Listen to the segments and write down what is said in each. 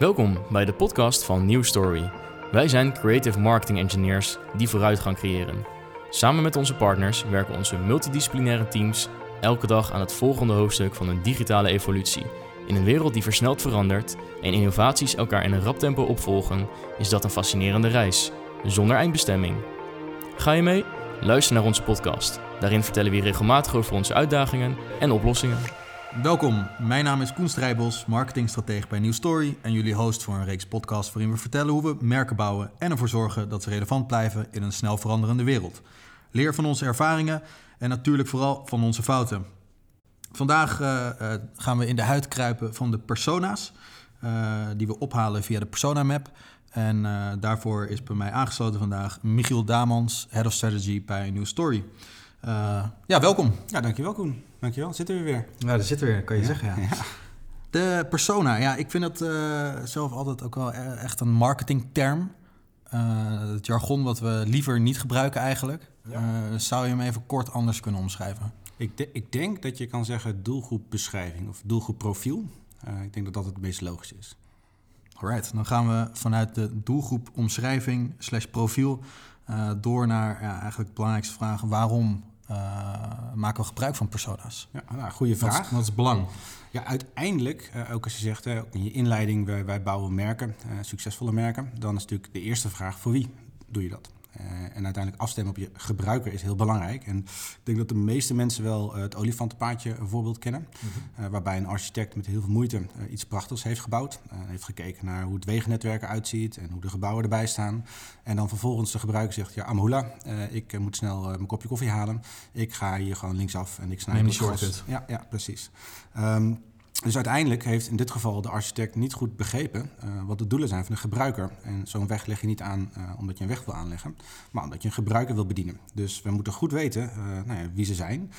Welkom bij de podcast van New Story. Wij zijn creative marketing engineers die vooruitgang creëren. Samen met onze partners werken onze multidisciplinaire teams elke dag aan het volgende hoofdstuk van een digitale evolutie. In een wereld die versneld verandert en innovaties elkaar in een rap tempo opvolgen, is dat een fascinerende reis, zonder eindbestemming. Ga je mee? Luister naar onze podcast. Daarin vertellen we regelmatig over onze uitdagingen en oplossingen. Welkom, mijn naam is Koen Strijbos, marketingstratege bij New Story en jullie host voor een reeks podcasts waarin we vertellen hoe we merken bouwen en ervoor zorgen dat ze relevant blijven in een snel veranderende wereld. Leer van onze ervaringen en natuurlijk vooral van onze fouten. Vandaag uh, uh, gaan we in de huid kruipen van de persona's uh, die we ophalen via de Persona Map. En daarvoor is bij mij aangesloten vandaag Michiel Damans, Head of Strategy bij New Story. ja, welkom. Ja, dankjewel Koen. Dankjewel, zitten we weer. Ja, daar zitten we weer, kan je ja. zeggen. Ja. ja. De persona, ja, ik vind dat zelf altijd ook wel echt een marketingterm. het jargon wat we liever niet gebruiken eigenlijk. Ja. zou je hem even kort anders kunnen omschrijven? Ik, de, ik, denk dat je kan zeggen doelgroepbeschrijving of doelgroepprofiel. Ik denk dat dat het meest logisch is. Alright, dan gaan we vanuit de doelgroepomschrijving slash profiel door naar ja, eigenlijk de belangrijkste vraag. Waarom maken we gebruik van persona's? Ja, nou, goede vraag. Wat, wat is het belang? Ja, uiteindelijk, uh, ook als je zegt uh, in je inleiding, wij, wij bouwen merken, succesvolle merken, dan is natuurlijk de eerste vraag, voor wie doe je dat? Uh, en uiteindelijk afstemmen op je gebruiker is heel belangrijk. En ik denk dat de meeste mensen wel uh, het olifantenpaadje voorbeeld kennen. Mm-hmm. uh, waarbij een architect met heel veel moeite iets prachtigs heeft gebouwd. heeft gekeken naar hoe het wegennetwerk eruit ziet en hoe de gebouwen erbij staan. En dan vervolgens de gebruiker zegt, ja Amhula, ik moet snel mijn kopje koffie halen. Ik ga hier gewoon linksaf en ik snij Neem die shortcut. Ja, ja, precies. Um, dus uiteindelijk heeft in dit geval de architect niet goed begrepen uh, wat de doelen zijn van de gebruiker. En zo'n weg leg je niet aan uh, omdat je een weg wil aanleggen, maar omdat je een gebruiker wil bedienen. Dus we moeten goed weten uh, nou ja, wie ze zijn,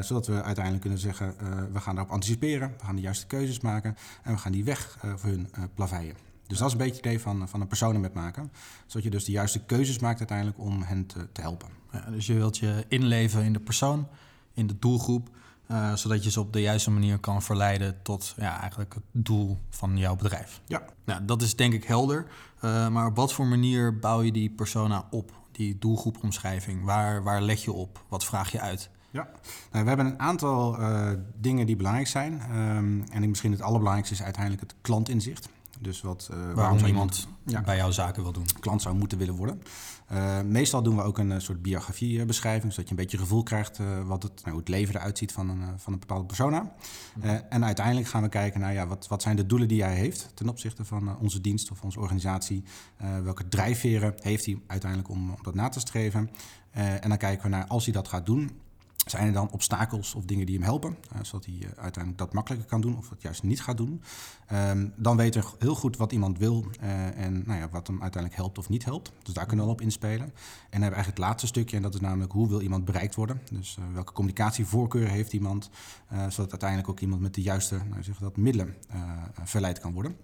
zodat we uiteindelijk kunnen zeggen: we gaan daarop anticiperen, we gaan de juiste keuzes maken en we gaan die weg voor hun plaveien. Dus dat is een beetje het idee van, van een personenmap maken. Zodat je dus de juiste keuzes maakt uiteindelijk om hen te, te helpen. Ja, dus je wilt je inleven in de persoon, in de doelgroep. Uh, zodat je ze op de juiste manier kan verleiden tot ja, eigenlijk het doel van jouw bedrijf. Ja. Nou, dat is denk ik helder. Uh, maar op wat voor manier bouw je die persona op? Die doelgroepomschrijving. Waar, waar leg je op? Wat vraag je uit? Ja, nou, we hebben een aantal uh, dingen die belangrijk zijn. Um, en misschien het allerbelangrijkste is uiteindelijk het klantinzicht. Dus wat, uh, waarom, iemand ja, bij jouw zaken wil doen. Klant zou moeten willen worden. Uh, meestal doen we ook een uh, soort biografiebeschrijving, zodat je een beetje gevoel krijgt wat het, nou, hoe het leven eruit ziet van een, van een bepaalde persona. Mm. en uiteindelijk gaan we kijken naar ja, wat, wat zijn de doelen die hij heeft ten opzichte van onze dienst of onze organisatie. welke drijfveren heeft hij uiteindelijk om, om dat na te streven. en dan kijken we naar als hij dat gaat doen, zijn er dan obstakels of dingen die hem helpen, uh, zodat hij uh, uiteindelijk dat makkelijker kan doen of dat juist niet gaat doen? Um, dan weten we heel goed wat iemand wil uh, en nou ja, wat hem uiteindelijk helpt of niet helpt. Dus daar kunnen we al op inspelen. En dan hebben we eigenlijk het laatste stukje en dat is namelijk hoe wil iemand bereikt worden? Dus welke communicatievoorkeur heeft iemand, zodat uiteindelijk ook iemand met de juiste nou, zeg dat, middelen verleid kan worden.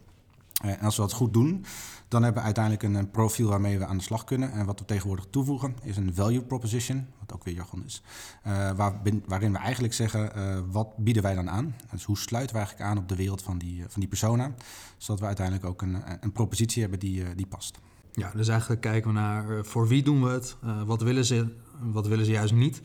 Uh, en als we dat goed doen, dan hebben we uiteindelijk een, profiel waarmee we aan de slag kunnen. En wat we tegenwoordig toevoegen is een value proposition, wat ook weer jargon is. Uh, waar, waarin we eigenlijk zeggen, uh, wat bieden wij dan aan? Dus hoe sluiten we eigenlijk aan op de wereld van die, van die persona? Zodat we uiteindelijk ook een, een propositie hebben die, die past. Ja, dus eigenlijk kijken we naar voor wie doen we het? wat willen ze, wat willen ze juist niet?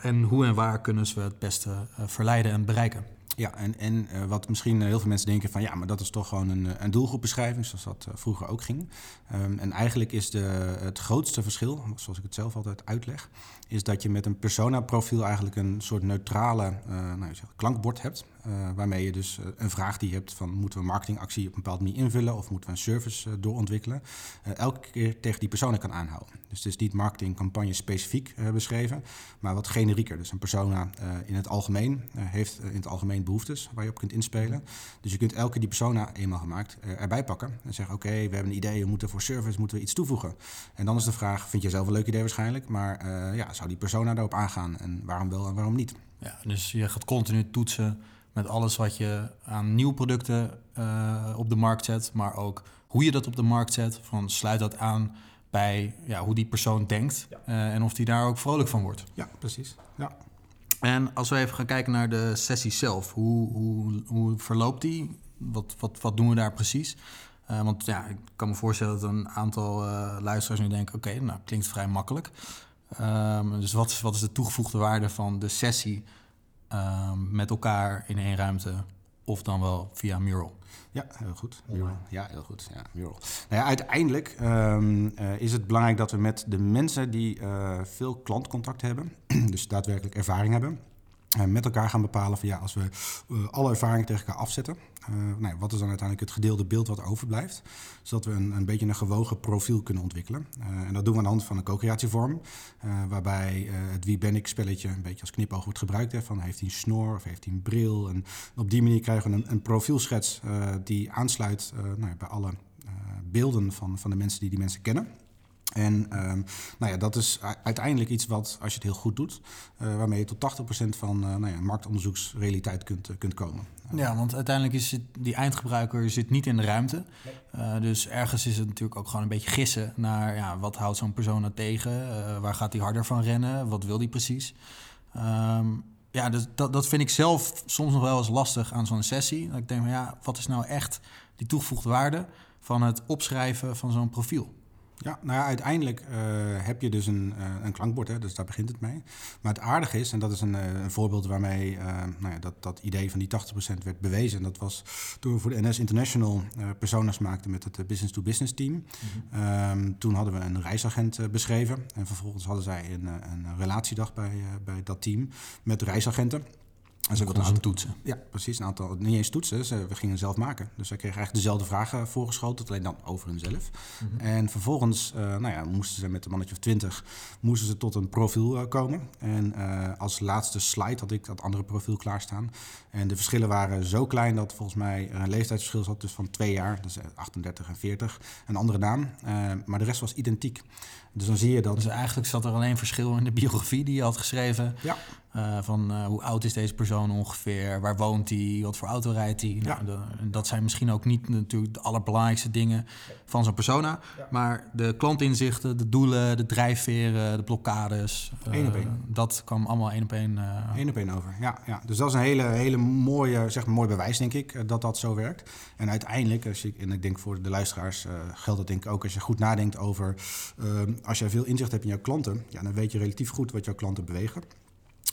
en hoe en waar kunnen ze het beste verleiden en bereiken? Ja, en, en uh, wat misschien heel veel mensen denken van ja, maar dat is toch gewoon een, een doelgroepbeschrijving, zoals dat vroeger ook ging. Um, en eigenlijk is de, het grootste verschil, zoals ik het zelf altijd uitleg, is dat je met een persona-profiel eigenlijk een soort neutrale nou, klankbord hebt. Uh, waarmee je dus uh, een vraag die je hebt van moeten we een marketingactie op een bepaalde manier invullen of moeten we een service doorontwikkelen, elke keer tegen die persona kan aanhouden. Dus het is niet marketingcampagne specifiek beschreven, maar wat generieker. Dus een persona in het algemeen heeft in het algemeen behoeftes waar je op kunt inspelen. Dus je kunt elke die persona eenmaal gemaakt erbij pakken en zeggen oké, we hebben een idee, we moeten voor service moeten we iets toevoegen. En dan is de vraag, vind je zelf een leuk idee waarschijnlijk, maar ja, zou die persona daarop aangaan en waarom wel en waarom niet? Ja, dus je gaat continu toetsen met alles wat je aan nieuwe producten uh, op de markt zet, maar ook hoe je dat op de markt zet. Van sluit dat aan bij ja, hoe die persoon denkt ja. uh, en of die daar ook vrolijk van wordt. Ja, precies. Ja. En als we even gaan kijken naar de sessie zelf, hoe, hoe, hoe verloopt die? wat, wat, wat doen we daar precies? Uh, want ja, ik kan me voorstellen dat een aantal luisteraars nu denken: oké, nou klinkt vrij makkelijk. Um, dus wat wat is de toegevoegde waarde van de sessie um, met elkaar in één ruimte of dan wel via Mural? Ja, heel goed. Mural. Ja, heel goed. Ja, Mural. Nou ja, uiteindelijk um, uh, is het belangrijk dat we met de mensen die veel klantcontact hebben, dus daadwerkelijk ervaring hebben, met elkaar gaan bepalen van ja, als we alle ervaringen tegen elkaar afzetten, uh, nou, wat is dan uiteindelijk het gedeelde beeld wat overblijft? Zodat we een, een beetje een gewogen profiel kunnen ontwikkelen. Uh, en dat doen we aan de hand van een co-creatievorm. Waarbij het wie ben ik spelletje een beetje als knipoog wordt gebruikt. Hè, van heeft hij een snor of heeft hij een bril? En op die manier krijgen we een, een profielschets die aansluit nou, bij alle beelden van, van de mensen die die mensen kennen. En um, nou ja, dat is uiteindelijk iets wat, als je het heel goed doet, uh, waarmee je tot 80% van uh, nou ja, marktonderzoeksrealiteit kunt, uh, kunt komen. Ja, want uiteindelijk is het, die eindgebruiker zit niet in de ruimte. Dus ergens is het natuurlijk ook gewoon een beetje gissen naar ja, wat houdt zo'n persoon nou tegen? waar gaat hij harder van rennen? Wat wil hij precies? Um, ja, dus dat, dat vind ik zelf soms nog wel eens lastig aan zo'n sessie. Dat ik denk van ja, wat is nou echt die toegevoegde waarde van het opschrijven van zo'n profiel? Ja, nou ja, uiteindelijk uh, heb je dus een, uh, een klankbord, hè, dus daar begint het mee. Maar het aardige is, en dat is een, uh, een voorbeeld waarmee nou ja, dat, dat idee van die 80% werd bewezen. En dat was toen we voor de NS International personas maakten met het business-to-business team. Mm -hmm. um, toen hadden we een reisagent beschreven. En vervolgens hadden zij een, een relatiedag bij, bij dat team met reisagenten. En ze konden ze toetsen. Ja, precies. Een aantal, niet eens toetsen, ze, we gingen zelf maken. Dus zij kregen eigenlijk dezelfde vragen voorgeschoten, alleen dan over hunzelf. Mm -hmm. En vervolgens uh, nou ja, moesten ze met een mannetje of twintig moesten ze tot een profiel uh, komen. En uh, als laatste slide had ik dat andere profiel klaarstaan. En de verschillen waren zo klein dat volgens mij een leeftijdsverschil zat, dus van twee jaar, dus 38 en 40, een andere naam. maar de rest was identiek. Dus dan zie je dat. Dus eigenlijk zat er alleen verschil in de biografie die je had geschreven. Ja. Van hoe oud is deze persoon ongeveer? Waar woont hij? Wat voor auto rijdt hij? Ja. Nou, dat zijn misschien ook niet natuurlijk de allerbelangrijkste dingen van zo'n persona. Ja. Maar de klantinzichten, de doelen, de drijfveren, de blokkades. Eén op één. Dat kwam allemaal één op één. Eén op één over, ja, ja. Dus dat is een hele, hele mooie, zeg maar, mooi bewijs, denk ik, dat dat zo werkt. En uiteindelijk, als je, en ik denk voor de luisteraars uh, geldt dat denk ik ook als je goed nadenkt over... als je veel inzicht hebt in jouw klanten, ja, dan weet je relatief goed wat jouw klanten bewegen.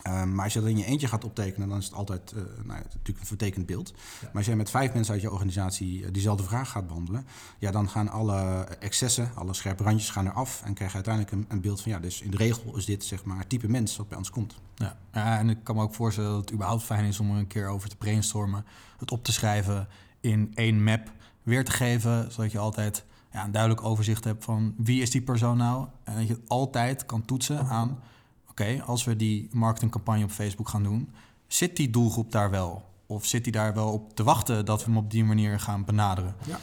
Um, maar als je dat in je eentje gaat optekenen, dan is het altijd uh, nou, natuurlijk een vertekend beeld. Ja. Maar als jij met vijf mensen uit je organisatie uh, diezelfde vraag gaat behandelen, ja, dan gaan alle excessen, alle scherpe randjes gaan eraf en krijg je uiteindelijk een, een, beeld van ja, dus in de regel is dit zeg maar het type mens wat bij ons komt. Ja. ja, en ik kan me ook voorstellen dat het überhaupt fijn is om er een keer over te brainstormen, het op te schrijven in één map weer te geven, zodat je altijd ja, een duidelijk overzicht hebt van wie is die persoon nou en dat je het altijd kan toetsen aan oké, okay, als we die marketingcampagne op Facebook gaan doen, zit die doelgroep daar wel? Of zit die daar wel op te wachten dat we hem op die manier gaan benaderen? Ja,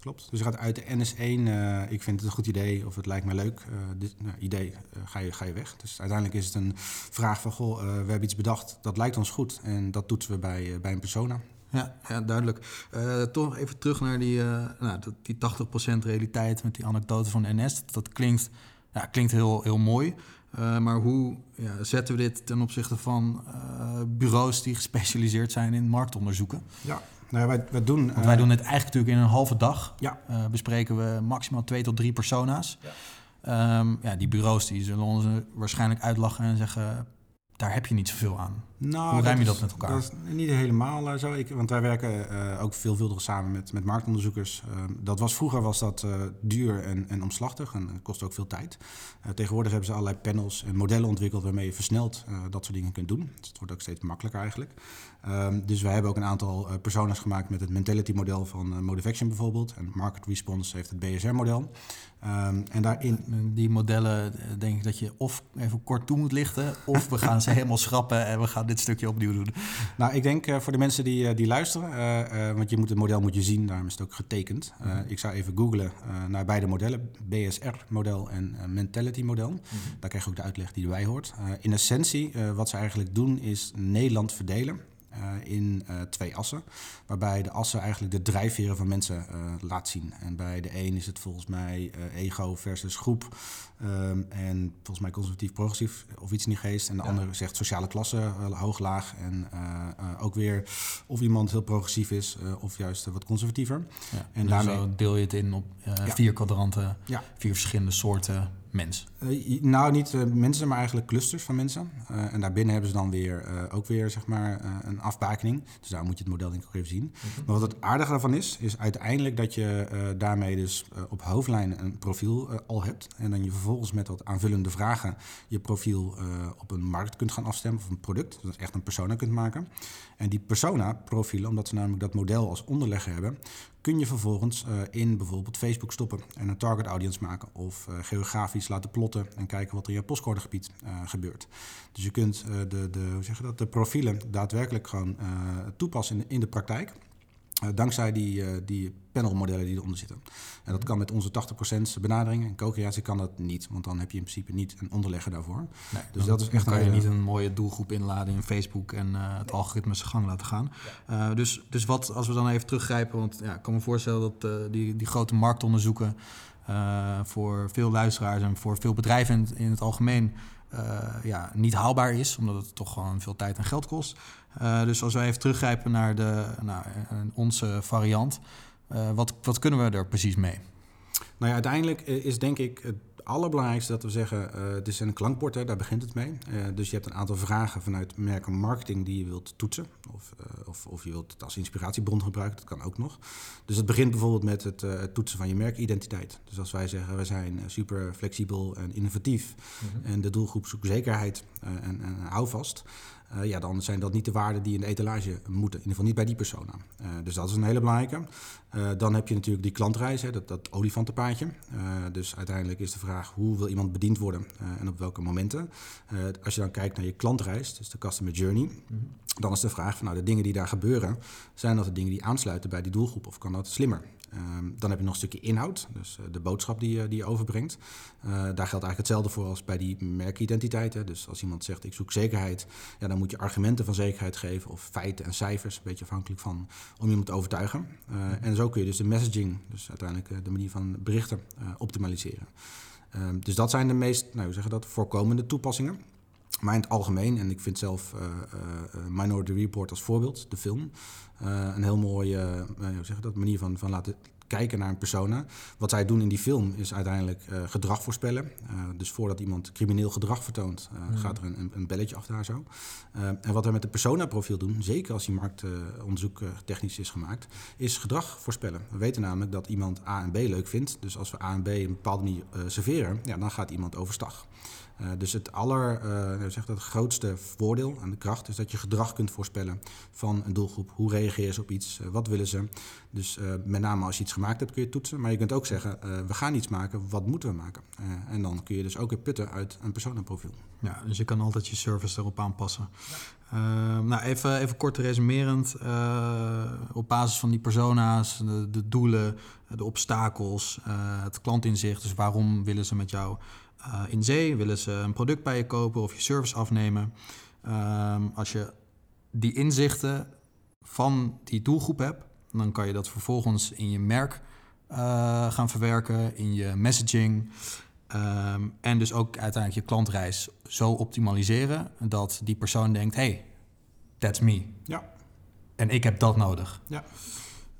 klopt. Dus je gaat uit de NS1, uh, ik vind het een goed idee of het lijkt me leuk, uh, dit nou, idee, uh, ga, je, ga je weg. Dus uiteindelijk is het een vraag van, goh, we hebben iets bedacht, dat lijkt ons goed. En dat toetsen we bij, bij een persona. Ja, ja duidelijk. Uh, toch even terug naar die, uh, nou, die 80% realiteit met die anekdote van NS. Dat, dat klinkt, ja, klinkt heel, heel mooi. Uh, maar hoe ja, zetten we dit ten opzichte van bureaus die gespecialiseerd zijn in marktonderzoeken? Ja, nou, wij, wij doen... Want wij doen het eigenlijk natuurlijk in een halve dag. Ja. bespreken we maximaal twee tot drie persona's. Ja. Um, ja, die bureaus die zullen ons waarschijnlijk uitlachen en zeggen daar heb je niet zoveel aan. Nou, Hoe ruim je is, dat met elkaar? Dat is niet helemaal uh, zo. Ik, want wij werken uh, ook veelvuldig samen met, met marktonderzoekers. Uh, dat was, vroeger was dat duur en, en omslachtig en kost ook veel tijd. tegenwoordig hebben ze allerlei panels en modellen ontwikkeld waarmee je versneld dat soort dingen kunt doen. Dus het wordt ook steeds makkelijker eigenlijk. Um, dus wij hebben ook een aantal personas gemaakt met het mentality model van Motivaction bijvoorbeeld. En Market Response heeft het BSR model. Um, en daarin... Die modellen denk ik dat je of even kort toe moet lichten... of we gaan ze helemaal schrappen en we gaan dit stukje opnieuw doen. Nou, ik denk uh, voor de mensen die, uh, die luisteren... Uh, want je moet het model moet je zien, daarom is het ook getekend. Mm -hmm. Ik zou even googlen naar beide modellen. BSR-model en Mentality-model. Mm -hmm. Daar krijg je ook de uitleg die erbij hoort. in essentie, wat ze eigenlijk doen, is Nederland verdelen... in twee assen. Waarbij de assen eigenlijk de drijfveren van mensen laat zien. En bij de een is het volgens mij ego versus groep. Ehm, en volgens mij conservatief, progressief of iets in die geest. En de andere zegt sociale klasse, hoog, laag. En ook weer of iemand heel progressief is of juist wat conservatiever. Ja, en dus daarmee deel je het in op vier kwadranten, vier verschillende soorten mens? Nou, niet mensen, maar eigenlijk clusters van mensen. En daarbinnen hebben ze dan weer ook weer zeg maar, een afbakening. Dus daar moet je het model denk ik ook even zien. Mhm. Maar wat het aardige daarvan is, is uiteindelijk dat je daarmee dus op hoofdlijn een profiel al hebt. En dan je vervolgens met wat aanvullende vragen je profiel op een markt kunt gaan afstemmen of een product. Dus dat echt een persona kunt maken. En die persona-profielen, omdat ze namelijk dat model als onderlegger hebben, kun je vervolgens uh, in bijvoorbeeld Facebook stoppen en een target audience maken of uh, geografisch laten plotten en kijken wat er in je postcodegebied uh, gebeurt. Dus je kunt de, de, hoe zeg dat, de profielen daadwerkelijk gewoon toepassen in, in de praktijk. Eh, dankzij die, uh, die panelmodellen die eronder zitten. En dat kan met onze 80% benadering. En co-creatie kan dat niet, want dan heb je in principe niet een onderlegger daarvoor. Nee, dus dat is echt kan je niet een mooie doelgroep inladen in Facebook en uh, het algoritme zijn gang laten gaan. Uh, dus, dus wat, als we dan even teruggrijpen, want ja, ik kan me voorstellen dat die, die grote marktonderzoeken voor veel luisteraars en voor veel bedrijven in, in het algemeen ja, niet haalbaar is, omdat het toch gewoon veel tijd en geld kost. Uh, dus als wij even teruggrijpen naar de, nou, onze variant, uh, wat, wat kunnen we er precies mee? Nou ja, uiteindelijk is denk ik het allerbelangrijkste dat we zeggen, uh, het is een klankbord, hè, daar begint het mee. Uh, dus je hebt een aantal vragen vanuit merken marketing die je wilt toetsen. Of, uh, of, of, je wilt het als inspiratiebron gebruiken, dat kan ook nog. Dus het begint bijvoorbeeld met het, het toetsen van je merkidentiteit. Dus als wij zeggen, wij zijn super flexibel en innovatief mm -hmm. en de doelgroep zoekt zekerheid en, en hou vast. Uh, ja, dan zijn dat niet de waarden die in de etalage moeten. In ieder geval niet bij die persona. Uh, dus dat is een hele belangrijke. Uh, dan heb je natuurlijk die klantreis, hè, dat, dat olifantenpaadje. dus uiteindelijk is de vraag hoe wil iemand bediend worden en op welke momenten. als je dan kijkt naar je klantreis, dus de customer journey, -hmm. Dan is de vraag van nou, de dingen die daar gebeuren, zijn dat de dingen die aansluiten bij die doelgroep of kan dat slimmer? Um, dan heb je nog een stukje inhoud, dus uh, de boodschap die, uh, die je overbrengt. Uh, daar geldt eigenlijk hetzelfde voor als bij die merkidentiteiten. Dus als iemand zegt ik zoek zekerheid, ja, dan moet je argumenten van zekerheid geven of feiten en cijfers, een beetje afhankelijk van om iemand te overtuigen. En zo kun je dus de messaging, dus uiteindelijk de manier van berichten, optimaliseren. Um, dus dat zijn de meest, nou, hoe zeggen dat, voorkomende toepassingen. Maar in het algemeen, en ik vind zelf uh, uh, Minority Report als voorbeeld, de film, uh, een heel mooie hoe zeg dat, manier van, van laten kijken naar een persona. Wat zij doen in die film is uiteindelijk gedrag voorspellen. dus voordat iemand crimineel gedrag vertoont, mm. gaat er een, een, belletje af daar zo. en wat we met het persona-profiel doen, zeker als die marktonderzoek technisch is gemaakt, is gedrag voorspellen. We weten namelijk dat iemand A en B leuk vindt. Dus als we A en B een bepaalde manier serveren, ja, dan gaat iemand overstag. Uh, dus het aller, uh, zeg dat, grootste voordeel aan de kracht is dat je gedrag kunt voorspellen van een doelgroep. Hoe reageren ze op iets? Uh, wat willen ze? Dus met name als je iets gemaakt hebt kun je toetsen. Maar je kunt ook zeggen, we gaan iets maken, wat moeten we maken? en dan kun je dus ook weer putten uit een personenprofiel. Ja, dus je kan altijd je service erop aanpassen. Ja. nou, even, even kort resumerend. op basis van die persona's, de, de doelen, de obstakels, het klantinzicht. Dus waarom willen ze met jou uh, in zee, willen ze een product bij je kopen of je service afnemen. Um, als je die inzichten van die doelgroep hebt, dan kan je dat vervolgens in je merk uh, gaan verwerken, in je messaging. Um, en dus ook uiteindelijk je klantreis zo optimaliseren dat die persoon denkt: hey, that's me. Ja. En ik heb dat nodig. Ja.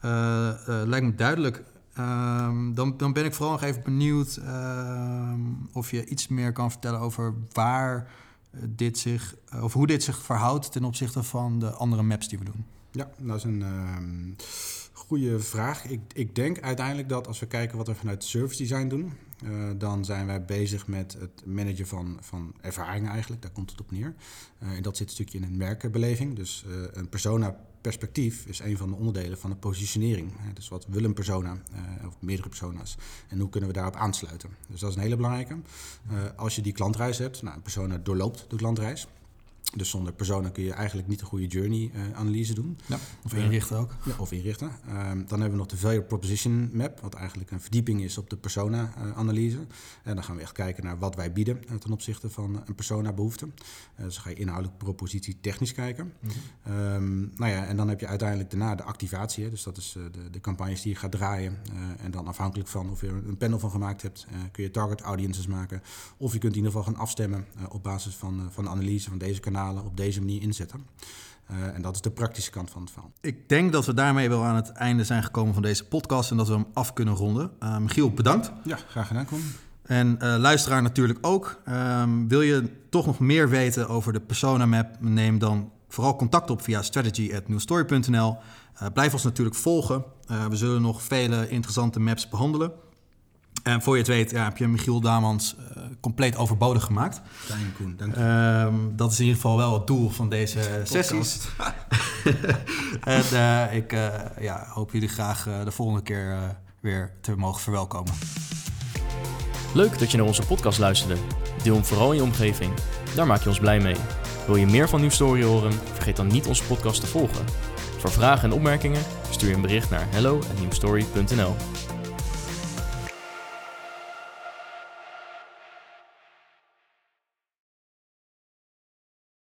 Uh, lijkt me duidelijk Um, dan, dan ben ik vooral nog even benieuwd um, of je iets meer kan vertellen over waar uh, dit zich, uh, of hoe dit zich verhoudt ten opzichte van de andere maps die we doen. Ja, dat is een uh, goede vraag. Ik, ik denk uiteindelijk dat als we kijken wat we vanuit service design doen, uh, dan zijn wij bezig met het managen van, van ervaringen eigenlijk. Daar komt het op neer. En dat zit een stukje in een merkenbeleving. Dus een persona perspectief is een van de onderdelen van de positionering. Dus wat wil een persona, uh, of meerdere persona's, en hoe kunnen we daarop aansluiten. Dus dat is een hele belangrijke. Uh, als je die klantreis hebt, nou, een persona doorloopt de klantreis. Dus zonder persona kun je eigenlijk niet een goede journey-analyse doen. Ja, of inrichten ook. Ja, of inrichten. Ehm, dan hebben we nog de Value Proposition Map, wat eigenlijk een verdieping is op de persona-analyse. en dan gaan we echt kijken naar wat wij bieden ten opzichte van een persona-behoefte. dus ga je inhoudelijk propositie technisch kijken. Mm nou ja, en dan heb je uiteindelijk daarna de activatie. Hè, dus dat is de, de campagnes die je gaat draaien. en dan afhankelijk van of je er een panel van gemaakt hebt, kun je target audiences maken. Of je kunt in ieder geval gaan afstemmen op basis van, van de analyse van deze op deze manier inzetten. Uh, en dat is de praktische kant van het verhaal. Ik denk dat we daarmee wel aan het einde zijn gekomen van deze podcast en dat we hem af kunnen ronden. Uh, Michiel, bedankt. Ja, graag gedaan, Koen. En uh, luisteraar natuurlijk ook. Um, wil je toch nog meer weten over de Persona Map? Neem dan vooral contact op via strategy.newstory.nl. blijf ons natuurlijk volgen. we zullen nog vele interessante maps behandelen. En voor je het weet ja, heb je Michiel Damans uh, compleet overbodig gemaakt. Fijn, Koen. Dank je. Um, dat is in ieder geval wel het doel van deze sessies. en uh, ik uh, ja, hoop jullie graag de volgende keer weer te mogen verwelkomen. Leuk dat je naar onze podcast luisterde. Deel hem vooral in je omgeving. Daar maak je ons blij mee. Wil je meer van Nieuw Story horen? Vergeet dan niet onze podcast te volgen. Voor vragen en opmerkingen stuur je een bericht naar hello@newstory.nl.